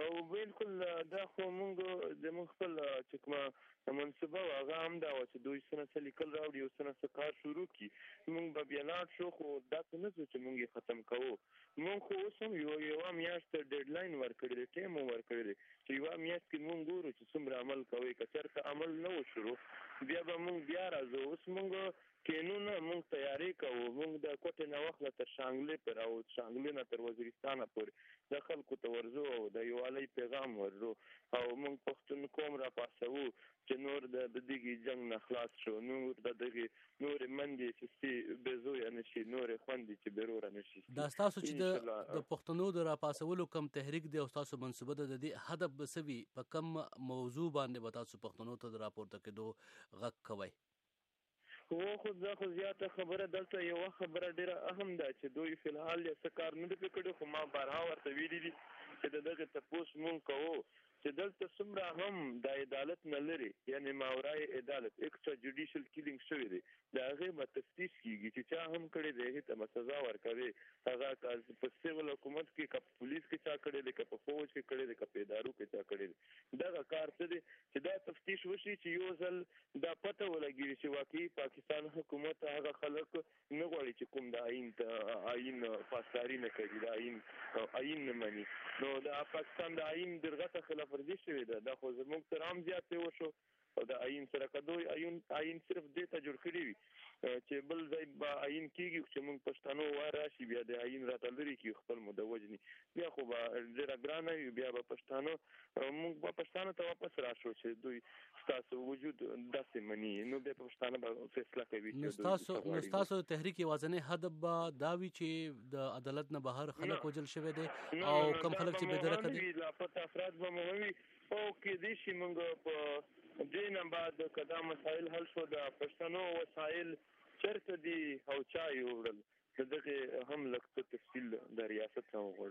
او بالکل دا خو موږ زموږ خپل چې کومه منصوبه وه هغه همدا وه چې دوی څه نه څه لیکل راوړي او څه نه څه کار شروع کړي موږ به بیا لاړ شو خو داسې نه ځو چې موږ یې ختم کوو موږ خو اوس هم یو یوه میاشت ډیډلاین ورکړی دی ټایم مو ورکړی دی چې یوه میاشت کې موږ ګورو چې څومره عمل کوي که چېرته عمل نه وشرو بیا به موږ بیا راځو اوس موږ کېنونه موږ تیارې کوو، موږ د کوټې نه وخله تر شانګلې پر او شانګلې نه تر وزیرستانه پورې د خلکو ته ورځو او د یوالۍ پیغام ورړو او موږ پښتون قوم را پاڅوو چې نور د ددیګي جنګ نه خلاص شو، نور د دغې نورې مندې چې سپي بې زویه نه شي، نورې خوندې چې بې روره نه شي سپي. دا ستاسو چې د د پښتنو د را پاڅولو کوم تحریک دی او ستاسو منصوبه ده د دې هدف به څه وي، په کوم موضوع باندې به تاسو پښتنو ته د راپورته کېدو غږ کوئ؟ هو خو زه خو زیاته خبره دلته یوه خبره ډیره اهم ده چې دوی فی الحال یا څه کار نه دی پرې کړی خو ما بارها ورته ویلي دي چې د دغې تپوس مونږ کوو چې دلته څومره هم داعدالت نه لرې یعنې ماورای عدالت ایکسټرا جوډیشل کیلینګ شوې دی د هغې به تفتیش کیږي چې چا هم کړې دی هغې ته به سزا ورکوې هغه په سیول حکومت کې که په پولیس کې چا کړې دی که په فوج کې کړې دی که په ادارو کې چا کړې دی دغه کار څه دی چې دا تفتیش وشي چې یو ځل دا پته ولګیږي چې واقعي پاکستان حکومت هغه خلک نه غواړي چې کوم د آئین آئین پاسداري نه کوي د آئین آئین نه مني نو د پاکستان د آئین درغته خلاف ورزي شوې ده دا خو زموږ ترام زیات وشو او د آئین سره کدوې آئین آئین صرف دې ته جوړ کړی وي چې بل ځای به عین کیږي چې موږ پښتنو وای راشي بیا د عین راته لري کې خپل مو د وجني بیا خو به ډیر ګران وي بیا به پښتنو موږ به پښتنو ته واپس راشو چې دوی ستاسو وجود داسې مني نو به پښتنو به فیصله کوي نو ستاسو نو ستاسو تحریک یوازنې هدف به دا وی چې د عدالت نه بهر خلک وجل شوی دی او کم خلک چې به درکه دي لا پټ افراد به مو وي او کېدی شي موږ په دې نه بعد که دا مسایل حل شو د پښتنو وسایل چېرته دي او چا یې وړل د دغې هم لږ څه تفصیل د ریاست نه وغواړو.